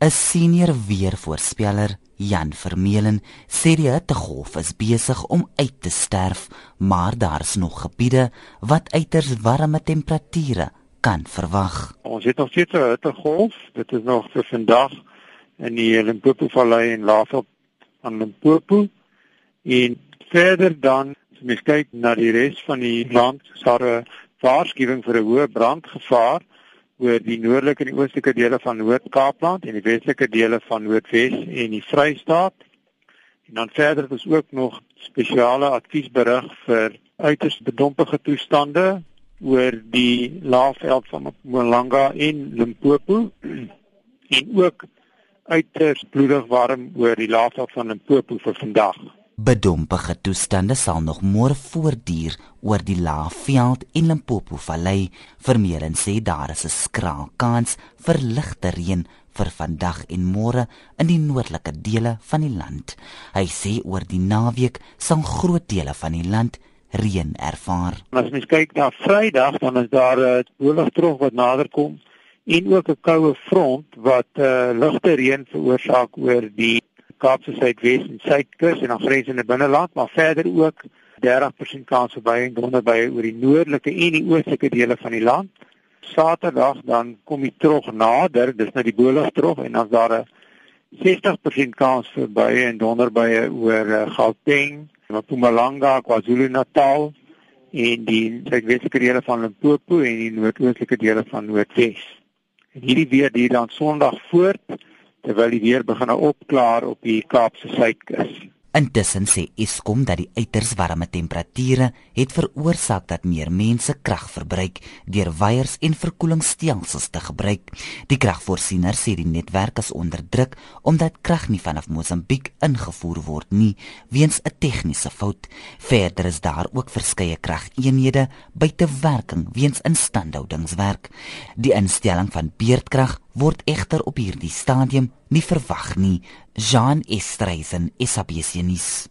'n Senior weervoorspeller, Jan Vermeulen, sê die hittegolf is besig om uit te sterf, maar daar's nog gebiede wat uiters warme temperature kan verwag. Ons het nog steeds 'n hittegolf. Dit is nog vir vandag in die Limpopo Vallei en Laagveld aan Limpopo. En verder dan, as mens kyk na die res van die land, is daar 'n waarskuwing vir 'n hoë brandgevaar oor die noordelike en die oostelike dele van Noord-Kaapland en die westelike dele van Noordwes en die Vrystaat. En dan verder is ook nog spesiale adviesberig vir uiters bedompige toestande oor die laafveld van Mpumalanga en Limpopo en ook uiters bloedig warm oor die laafveld van Limpopo vir vandag. Bedompige toestande sal nog môre voortduur oor die laafveld en Limpopo vallei. Vermeeren sê daar is 'n skraal kans vir ligte reën vir vandag en môre in die noordelike dele van die land. Hy sê oor die naweek sal groot dele van die land reën ervaar. As mens kyk na Vrydag dan is daar 'n uh, hoogdruk wat nader kom en ook 'n koue front wat uh, ligte reën veroorsaak oor die Kaapse Suidwes en Suidkus en dan grensende binneland, maar verder ook 30% kans vir baie en donderbye oor die noordelike en die oostelike dele van die land. Saterdag dan kom die trog nader, dis nou die boelagtrog en dan daar 'n 60% kans vir baie en donderbye oor uh, Gauteng Mpumalanga, KwaZulu-Natal en die suidwestelike dele van Limpopo en die noordoostelike dele van Noordwes. En hierdie weer duur dan Sondag voort terwyl die weer begin opklaar op die Kaapse suidkus. Intussen sê Eskom dat die uiters warme temperature het veroorsaak dat meer mense krag verbruik deur weiers en verkoelingsstelsels te gebruik. Die kragvoorsiener sê die netwerk is onder druk omdat krag nie vanaf Mosambiek ingevoer word nie weens 'n tegniese fout. Verder is daar ook verskeie krageenhede buite werking weens instandhoudingswerk. Die instelling van beurtkrag word egter op hierdie stadium nie verwag nie. Jean Estreisen, SABC nuus.